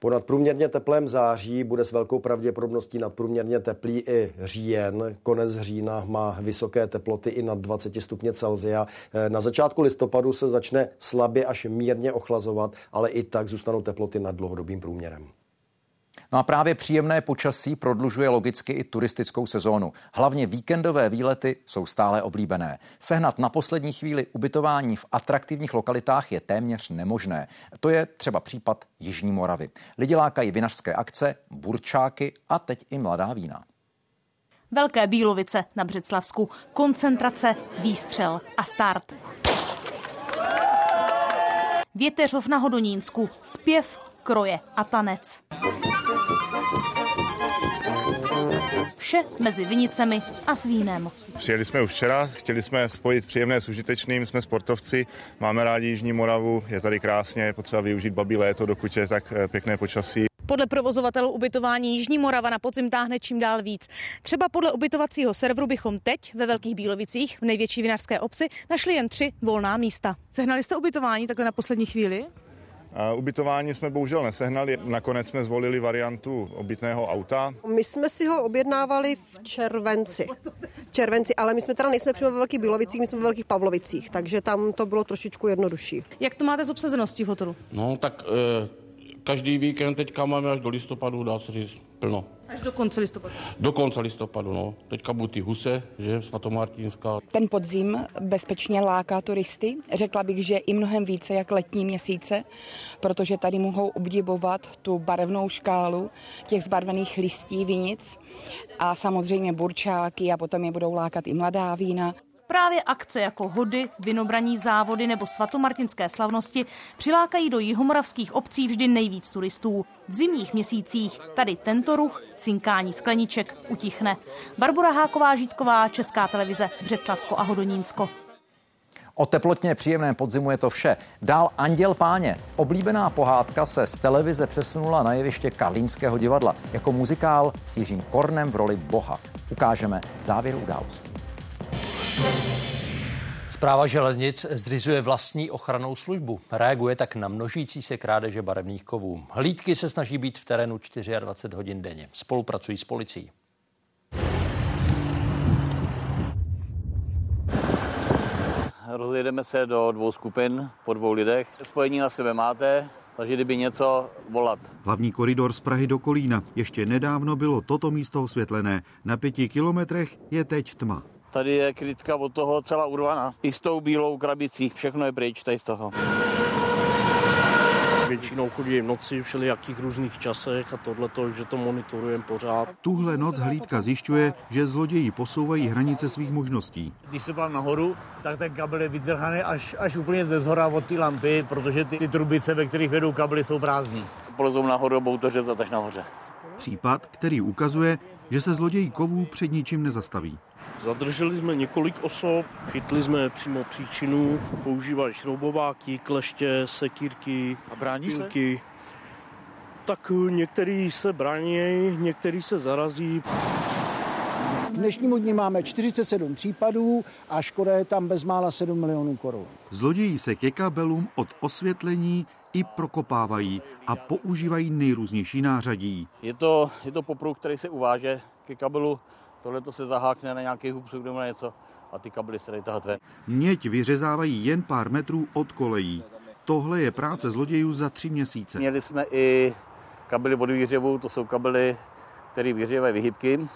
Po nadprůměrně teplém září bude s velkou pravděpodobností nadprůměrně teplý i říjen. Konec října má vysoké teploty i nad 20 stupně Celzia. Na začátku listopadu se začne slabě až mírně ochlazovat, ale i tak zůstanou teploty nad dlouhodobým průměrem. No a právě příjemné počasí prodlužuje logicky i turistickou sezónu. Hlavně víkendové výlety jsou stále oblíbené. Sehnat na poslední chvíli ubytování v atraktivních lokalitách je téměř nemožné. To je třeba případ Jižní Moravy. Lidi lákají vinařské akce, burčáky a teď i mladá vína. Velké Bílovice na Břeclavsku. Koncentrace, výstřel a start. Věteřov na Hodonínsku. Zpěv, kroje a tanec. Vše mezi vinicemi a s vínem. Přijeli jsme už včera, chtěli jsme spojit příjemné s užitečným, jsme sportovci, máme rádi Jižní Moravu, je tady krásně, je potřeba využít babí léto, dokud je tak eh, pěkné počasí. Podle provozovatelů ubytování Jižní Morava na podzim táhne čím dál víc. Třeba podle ubytovacího serveru bychom teď ve Velkých Bílovicích, v největší vinařské obci, našli jen tři volná místa. Sehnali jste ubytování takhle na poslední chvíli? Ubytování jsme bohužel nesehnali, nakonec jsme zvolili variantu obytného auta. My jsme si ho objednávali v červenci. V červenci, ale my jsme teda nejsme přímo ve Velkých Bílovicích, my jsme ve Velkých Pavlovicích, takže tam to bylo trošičku jednodušší. Jak to máte z obsazeností v hotelu? No tak e, každý víkend teďka máme až do listopadu, dá se říct, plno. Až do konce listopadu. Do konce listopadu, no. Teďka budou ty huse, že, svatomartinská. Ten podzim bezpečně láká turisty. Řekla bych, že i mnohem více jak letní měsíce, protože tady mohou obdivovat tu barevnou škálu těch zbarvených listí vinic a samozřejmě burčáky a potom je budou lákat i mladá vína. Právě akce jako hody, vinobraní závody nebo svatomartinské slavnosti přilákají do jihomoravských obcí vždy nejvíc turistů. V zimních měsících tady tento ruch, cinkání skleniček, utichne. Barbara Háková Žítková, Česká televize, Břeclavsko a Hodonínsko. O teplotně příjemném podzimu je to vše. Dál Anděl páně. Oblíbená pohádka se z televize přesunula na jeviště Karlínského divadla jako muzikál s Jiřím Kornem v roli Boha. Ukážeme v závěru události. Zpráva železnic zřizuje vlastní ochranou službu. Reaguje tak na množící se krádeže barevných kovů. Hlídky se snaží být v terénu 24 hodin denně. Spolupracují s policií. Rozjedeme se do dvou skupin po dvou lidech. Spojení na sebe máte, takže kdyby něco volat. Hlavní koridor z Prahy do Kolína. Ještě nedávno bylo toto místo osvětlené. Na pěti kilometrech je teď tma. Tady je krytka od toho celá urvaná. I s tou bílou krabicí. Všechno je pryč tady z toho. Většinou chodí v noci v všelijakých různých časech a tohle, že to monitorujeme pořád. Tuhle noc hlídka zjišťuje, že zloději posouvají hranice svých možností. Když se pám nahoru, tak ten kabel je vyzrhaný až, až úplně ze zhora od té lampy, protože ty, ty trubice, ve kterých vedou kabely, jsou prázdné. Polezou nahoru budou to řezat až nahoře. Případ, který ukazuje, že se zloději kovů před ničím nezastaví. Zadrželi jsme několik osob, chytli jsme přímo příčinu, používali šroubováky, kleště, sekírky, a brání pilky. se? Tak některý se brání, některý se zarazí. K dnešnímu dni máme 47 případů a škoda je tam bezmála 7 milionů korun. Zloději se ke kabelům od osvětlení i prokopávají a používají nejrůznější nářadí. Je to, je to popruh, který se uváže ke kabelu Tohle to se zahákne na nějaký hubsuk nebo na něco a ty kabely se dají tahat ven. Měď vyřezávají jen pár metrů od kolejí. Tohle je práce zlodějů za tři měsíce. Měli jsme i kabely od výřevu, to jsou kabely, které vyhřívají vyhybky.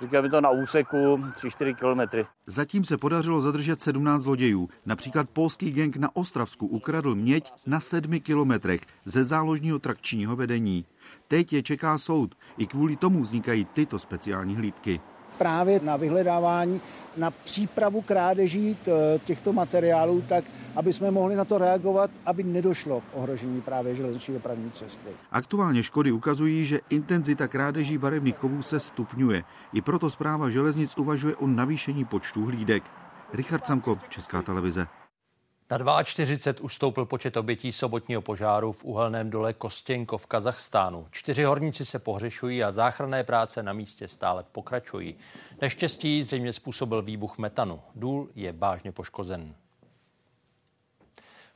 Říkáme to na úseku 3-4 kilometry. Zatím se podařilo zadržet 17 zlodějů. Například polský gang na Ostravsku ukradl měď na sedmi kilometrech ze záložního trakčního vedení. Teď je čeká soud. I kvůli tomu vznikají tyto speciální hlídky právě na vyhledávání, na přípravu krádeží těchto materiálů, tak aby jsme mohli na to reagovat, aby nedošlo k ohrožení právě železniční dopravní cesty. Aktuálně škody ukazují, že intenzita krádeží barevných kovů se stupňuje. I proto zpráva železnic uvažuje o navýšení počtu hlídek. Richard Samko, Česká televize. Na 42 už stoupil počet obětí sobotního požáru v uhelném dole Kostěnko v Kazachstánu. Čtyři horníci se pohřešují a záchranné práce na místě stále pokračují. Neštěstí zřejmě způsobil výbuch metanu. Důl je vážně poškozen.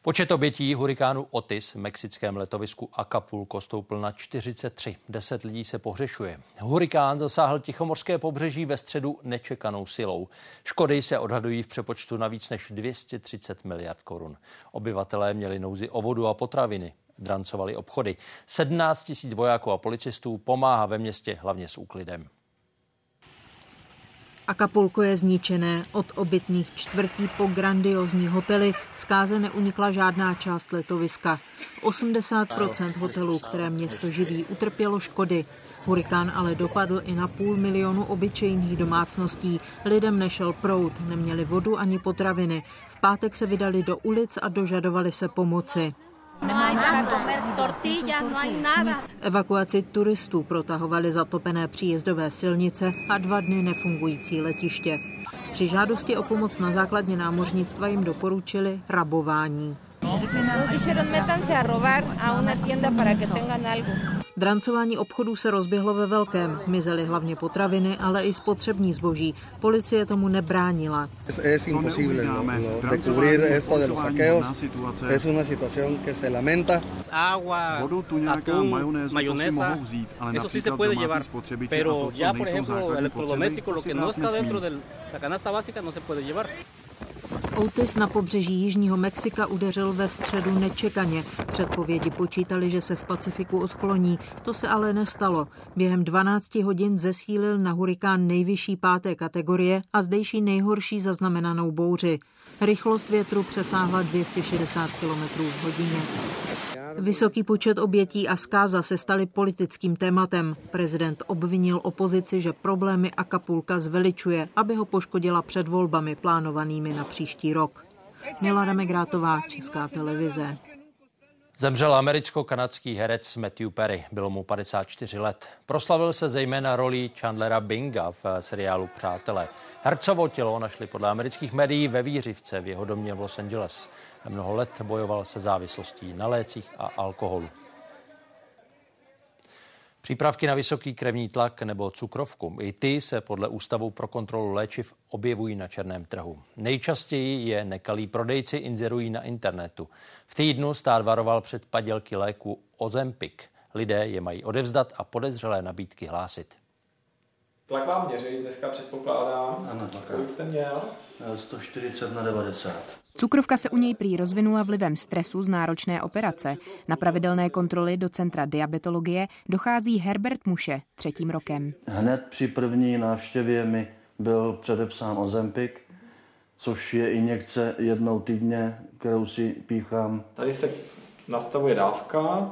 Počet obětí hurikánu Otis v mexickém letovisku Acapulco stoupl na 43. Deset lidí se pohřešuje. Hurikán zasáhl Tichomorské pobřeží ve středu nečekanou silou. Škody se odhadují v přepočtu na víc než 230 miliard korun. Obyvatelé měli nouzi o vodu a potraviny. Drancovali obchody. 17 tisíc vojáků a policistů pomáhá ve městě hlavně s úklidem. Acapulco je zničené. Od obytných čtvrtí po grandiozní hotely zkáze neunikla žádná část letoviska. 80% hotelů, které město živí, utrpělo škody. Hurikán ale dopadl i na půl milionu obyčejných domácností. Lidem nešel prout, neměli vodu ani potraviny. V pátek se vydali do ulic a dožadovali se pomoci. Evakuaci turistů protahovaly zatopené příjezdové silnice a dva dny nefungující letiště. Při žádosti o pomoc na základně námořnictva jim doporučili rabování. Drancování obchodů se rozběhlo ve velkém. Mizely hlavně potraviny, ale i spotřební zboží. Policie tomu nebránila. Es imposible no, no, decubrir esto de los saqueos. Es una situación que se lamenta. Vodu, tuňáka, majonézu, to si mohou vzít, ale Eso sí se puede llevar, pero ya, por ejemplo, electrodoméstico, lo que no está dentro de la canasta básica, no se puede llevar. Otis na pobřeží Jižního Mexika udeřil ve středu nečekaně. Předpovědi počítali, že se v Pacifiku odkloní. To se ale nestalo. Během 12 hodin zesílil na hurikán nejvyšší páté kategorie a zdejší nejhorší zaznamenanou bouři. Rychlost větru přesáhla 260 km v hodině. Vysoký počet obětí a zkáza se staly politickým tématem. Prezident obvinil opozici, že problémy Acapulka zveličuje, aby ho poškodila před volbami plánovanými na příští rok. Milada Megrátová, Česká televize. Zemřel americko-kanadský herec Matthew Perry. Bylo mu 54 let. Proslavil se zejména rolí Chandlera Binga v seriálu Přátelé. Hercovo tělo našli podle amerických médií ve Výřivce v jeho domě v Los Angeles. Mnoho let bojoval se závislostí na lécích a alkoholu. Přípravky na vysoký krevní tlak nebo cukrovku. I ty se podle Ústavu pro kontrolu léčiv objevují na černém trhu. Nejčastěji je nekalí prodejci inzerují na internetu. V týdnu stát varoval před padělky léku Ozempik. Lidé je mají odevzdat a podezřelé nabídky hlásit. Tlak vám měří, dneska předpokládám. Ano, tak. Kolik jste měl? 140 na 90. Cukrovka se u něj prý rozvinula vlivem stresu z náročné operace. Na pravidelné kontroly do centra diabetologie dochází Herbert Muše třetím rokem. Hned při první návštěvě mi byl předepsán Ozempik, což je injekce jednou týdně, kterou si píchám. Tady se nastavuje dávka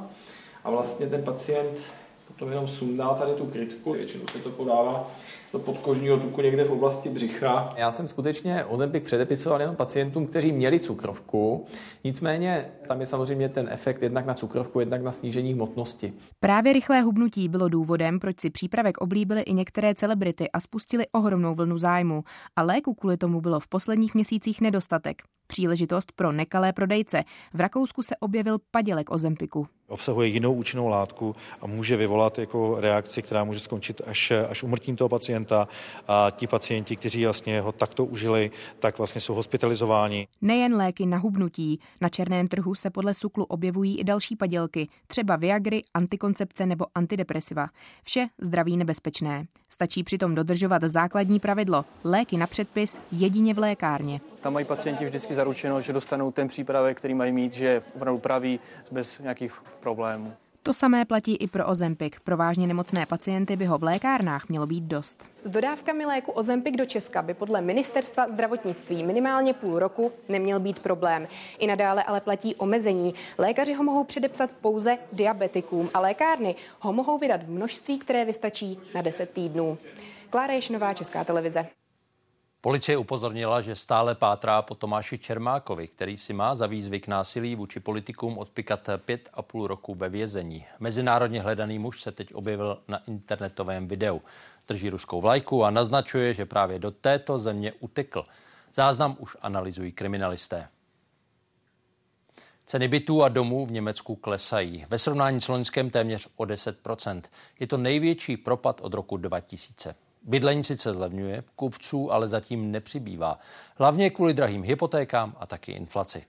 a vlastně ten pacient potom jenom sundá tady tu krytku. Většinou se to podává do podkožního tuku někde v oblasti břicha. Já jsem skutečně Ozempik předepisoval jenom pacientům, kteří měli cukrovku. Nicméně tam je samozřejmě ten efekt jednak na cukrovku, jednak na snížení hmotnosti. Právě rychlé hubnutí bylo důvodem, proč si přípravek oblíbily i některé celebrity a spustili ohromnou vlnu zájmu. A léku kvůli tomu bylo v posledních měsících nedostatek. Příležitost pro nekalé prodejce. V Rakousku se objevil padělek Ozempiku. Obsahuje jinou účinnou látku a může vyvolat jako reakci, která může skončit až, až umrtím toho pacienta a ti pacienti, kteří vlastně ho takto užili, tak vlastně jsou hospitalizováni. Nejen léky na hubnutí. Na černém trhu se podle Suklu objevují i další padělky, třeba Viagry, antikoncepce nebo antidepresiva. Vše zdraví nebezpečné. Stačí přitom dodržovat základní pravidlo. Léky na předpis jedině v lékárně. Tam mají pacienti vždycky zaručeno, že dostanou ten přípravek, který mají mít, že opravdu praví bez nějakých problémů. To samé platí i pro Ozempik. Pro vážně nemocné pacienty by ho v lékárnách mělo být dost. S dodávkami léku Ozempik do Česka by podle ministerstva zdravotnictví minimálně půl roku neměl být problém. I nadále ale platí omezení. Lékaři ho mohou předepsat pouze diabetikům a lékárny ho mohou vydat v množství, které vystačí na 10 týdnů. Klára Ješnová, Česká televize. Policie upozornila, že stále pátrá po Tomáši Čermákovi, který si má za výzvyk násilí vůči politikům odpikat pět a půl roku ve vězení. Mezinárodně hledaný muž se teď objevil na internetovém videu. Drží ruskou vlajku a naznačuje, že právě do této země utekl. Záznam už analyzují kriminalisté. Ceny bytů a domů v Německu klesají. Ve srovnání s loňském téměř o 10% Je to největší propad od roku 2000. Bydlení sice zlevňuje, kupců ale zatím nepřibývá. Hlavně kvůli drahým hypotékám a taky inflaci.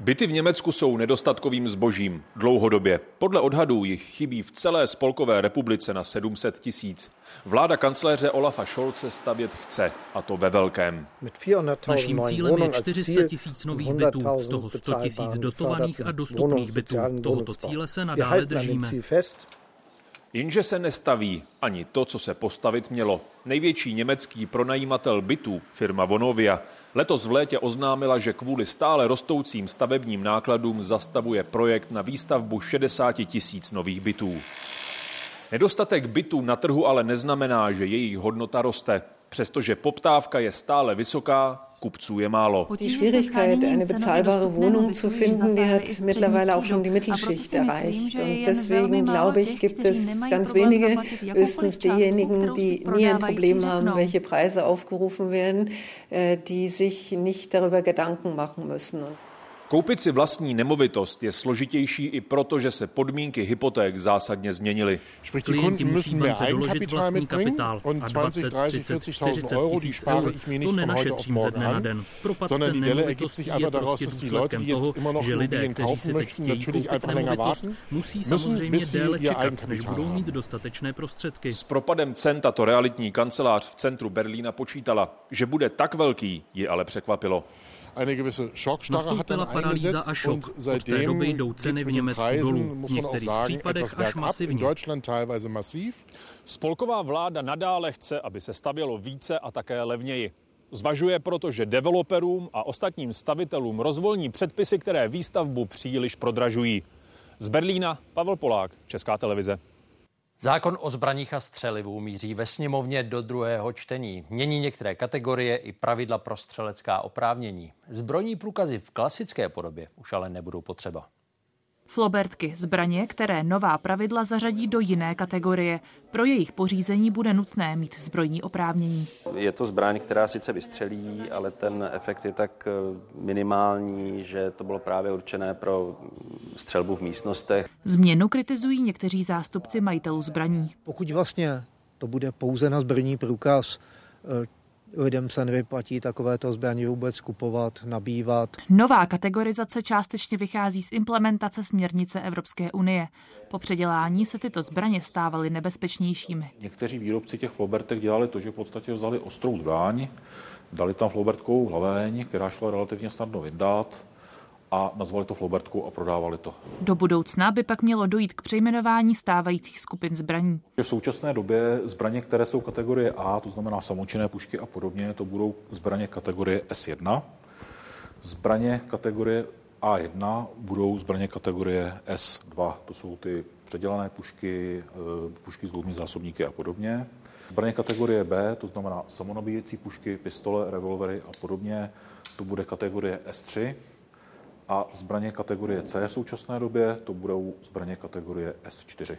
Byty v Německu jsou nedostatkovým zbožím dlouhodobě. Podle odhadů jich chybí v celé spolkové republice na 700 tisíc. Vláda kancléře Olafa Scholze stavět chce, a to ve velkém. Naším cílem je 400 tisíc nových bytů, z toho 100 tisíc dotovaných a dostupných bytů. Tohoto cíle se nadále držíme. Jenže se nestaví ani to, co se postavit mělo. Největší německý pronajímatel bytů, firma Vonovia, letos v létě oznámila, že kvůli stále rostoucím stavebním nákladům zastavuje projekt na výstavbu 60 tisíc nových bytů. Nedostatek bytů na trhu ale neznamená, že jejich hodnota roste. Přestože poptávka je stále vysoká, kupců je málo. Die Schwierigkeit, eine bezahlbare Wohnung zu finden, die hat mittlerweile auch schon die Mittelschicht erreicht. Und deswegen glaube ich, gibt es ganz wenige, höchstens diejenigen, die nie ein Problem haben, welche Preise aufgerufen werden, äh, die sich nicht darüber Gedanken machen müssen. Koupit si vlastní nemovitost je složitější i proto, že se podmínky hypoték zásadně změnily. Klienti musí bance doložit vlastní kapitál a 20, 30, 40 tisíc eur to nenašetřím ze dne na den. Propad cen nemovitostí je prostě důsledkem toho, že lidé, kteří si teď chtějí koupit nemovitost, musí samozřejmě déle čekat, než budou mít dostatečné prostředky. S propadem cen tato realitní kancelář v centru Berlína počítala, že bude tak velký, ji ale překvapilo. Nastoupila paralýza a šok. Od té doby jdou ceny v Německu dolů, v některých případech až masivně. Spolková vláda nadále chce, aby se stavělo více a také levněji. Zvažuje proto, že developerům a ostatním stavitelům rozvolní předpisy, které výstavbu příliš prodražují. Z Berlína Pavel Polák, Česká televize. Zákon o zbraních a střelivu míří ve sněmovně do druhého čtení. Mění některé kategorie i pravidla pro střelecká oprávnění. Zbrojní průkazy v klasické podobě už ale nebudou potřeba. Flobertky, zbraně, které nová pravidla zařadí do jiné kategorie. Pro jejich pořízení bude nutné mít zbrojní oprávnění. Je to zbraň, která sice vystřelí, ale ten efekt je tak eh, minimální, že to bylo právě určené pro střelbu v místnostech. Změnu kritizují někteří zástupci majitelů zbraní. Pokud vlastně to bude pouze na zbrojní průkaz, eh, lidem se nevyplatí takovéto zbraně vůbec kupovat, nabývat. Nová kategorizace částečně vychází z implementace směrnice Evropské unie. Po předělání se tyto zbraně stávaly nebezpečnějšími. Někteří výrobci těch flobertek dělali to, že v podstatě vzali ostrou zbraň, dali tam flobertkovou hlaveň, která šla relativně snadno vyndat, a nazvali to Flobertkou a prodávali to. Do budoucna by pak mělo dojít k přejmenování stávajících skupin zbraní. V současné době zbraně, které jsou kategorie A, to znamená samočinné pušky a podobně, to budou zbraně kategorie S1. Zbraně kategorie A1 budou zbraně kategorie S2. To jsou ty předělané pušky, eh, pušky s dlouhými zásobníky a podobně. Zbraně kategorie B, to znamená samonabíjecí pušky, pistole, revolvery a podobně, to bude kategorie S3 a zbraně kategorie C v současné době to budou zbraně kategorie S4.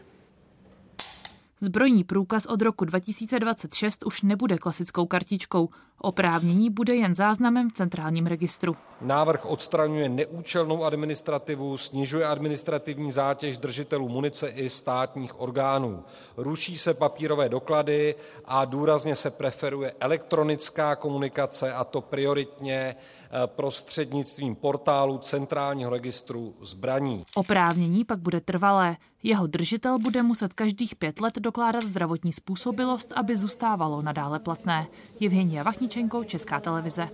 Zbrojní průkaz od roku 2026 už nebude klasickou kartičkou. Oprávnění bude jen záznamem v centrálním registru. Návrh odstraňuje neúčelnou administrativu, snižuje administrativní zátěž držitelů munice i státních orgánů. Ruší se papírové doklady a důrazně se preferuje elektronická komunikace, a to prioritně Eh, prostřednictvím portálu Centrálního registru zbraní. Oprávnění pak bude trvalé. Jeho držitel bude muset každých pět let dokládat zdravotní způsobilost, aby zůstávalo nadále platné. Evgenia Vachničenko, Česká televize.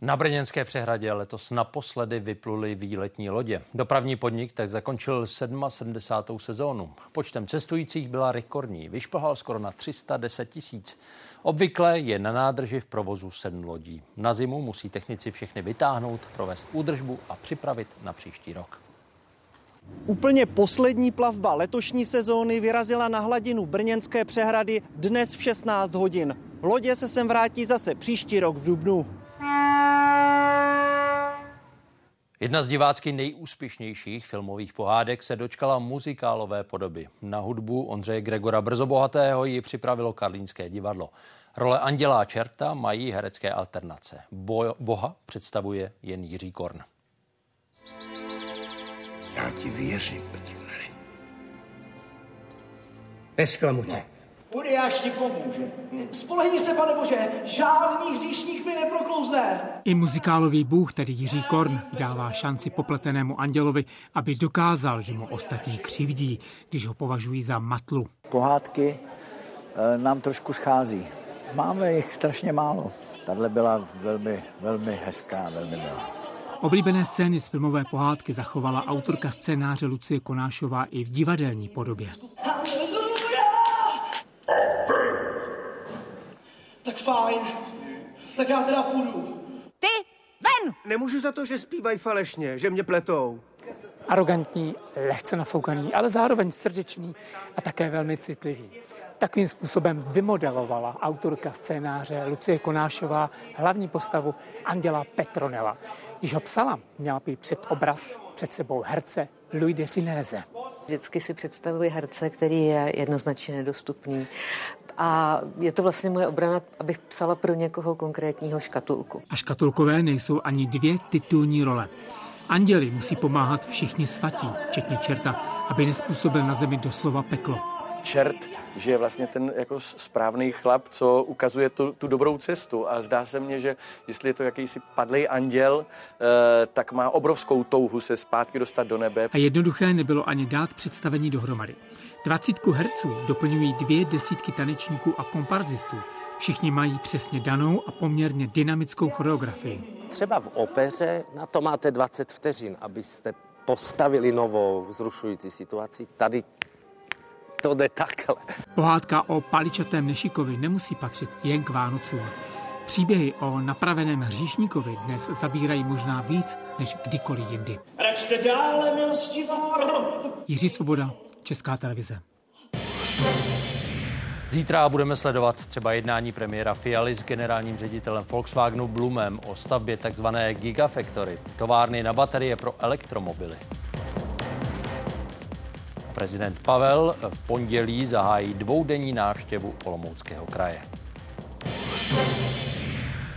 Na Brněnské přehradě letos naposledy vypluly výletní lodě. Dopravní podnik tak zakončil 77. sezónu. Počtem cestujících byla rekordní. Vyšplhal skoro na 310 tisíc. Obvykle je na nádrži v provozu sedm lodí. Na zimu musí technici všechny vytáhnout, provést údržbu a připravit na příští rok. Úplně poslední plavba letošní sezóny vyrazila na hladinu Brněnské přehrady dnes v 16 hodin. Lodě se sem vrátí zase příští rok v Dubnu. Jedna z divácky nejúspěšnějších filmových pohádek se dočkala muzikálové podoby. Na hudbu Ondřeje Gregora Brzobohatého ji připravilo Karlínské divadlo. Role Andělá čerta mají herecké alternace. Bo- Boha představuje jen Jiří Korn. Já ti věřím, Petroneli. Nesklamu tě. Uriáš ti pomůže. Spolehni se, pane Bože, žádný hříšník mi neproklouzne. I muzikálový bůh, tedy Jiří Korn, dává šanci popletenému andělovi, aby dokázal, že mu ostatní křivdí, když ho považují za matlu. Pohádky eh, nám trošku schází. Máme jich strašně málo. Tahle byla velmi, velmi hezká, velmi milá. Oblíbené scény z filmové pohádky zachovala autorka scénáře Lucie Konášová i v divadelní podobě. Tak fajn. Tak já teda půjdu. Ty, ven! Nemůžu za to, že zpívají falešně, že mě pletou. Arrogantní, lehce nafoukaný, ale zároveň srdečný a také velmi citlivý. Takovým způsobem vymodelovala autorka scénáře Lucie Konášová hlavní postavu Anděla Petronela. Když ho psala, měla by před obraz před sebou herce Louis de Finéze. Vždycky si představuji herce, který je jednoznačně nedostupný. A je to vlastně moje obrana, abych psala pro někoho konkrétního škatulku. A škatulkové nejsou ani dvě titulní role. Anděli musí pomáhat všichni svatí, včetně čerta, aby nespůsobil na zemi doslova peklo. Čert, že je vlastně ten jako správný chlap, co ukazuje tu, tu dobrou cestu. A zdá se mně, že jestli je to jakýsi padlý anděl, eh, tak má obrovskou touhu se zpátky dostat do nebe. A jednoduché nebylo ani dát představení dohromady. Dvacítku herců doplňují dvě desítky tanečníků a komparzistů. Všichni mají přesně danou a poměrně dynamickou choreografii. Třeba v opeře na to máte 20 vteřin, abyste postavili novou vzrušující situaci. Tady to jde takhle. Pohádka o paličatém Nešikovi nemusí patřit jen k Vánocům. Příběhy o napraveném hříšníkovi dnes zabírají možná víc než kdykoliv jindy. Račte dále, milostivá. Jiří Svoboda, Česká televize. Zítra budeme sledovat třeba jednání premiéra Fialy s generálním ředitelem Volkswagenu Blumem o stavbě tzv. Gigafactory, továrny na baterie pro elektromobily. Prezident Pavel v pondělí zahájí dvoudenní návštěvu Olomouckého kraje.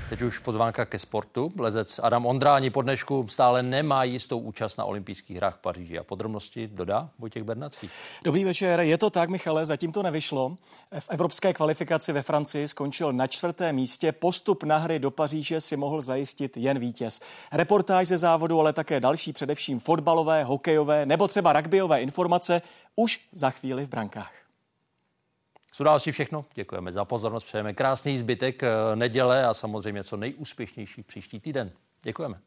Teď už pozvánka ke sportu. Lezec Adam Ondráni po dnešku stále nemá jistou účast na olympijských hrách v Paříži. A podrobnosti dodá Vojtěch Bernacký. Dobrý večer. Je to tak, Michale, zatím to nevyšlo. V evropské kvalifikaci ve Francii skončil na čtvrtém místě. Postup na hry do Paříže si mohl zajistit jen vítěz. Reportáž ze závodu, ale také další, především fotbalové, hokejové nebo třeba rugbyové informace už za chvíli v brankách. Co dál si všechno? Děkujeme za pozornost, přejeme krásný zbytek eh, neděle a samozřejmě co nejúspěšnější příští týden. Děkujeme.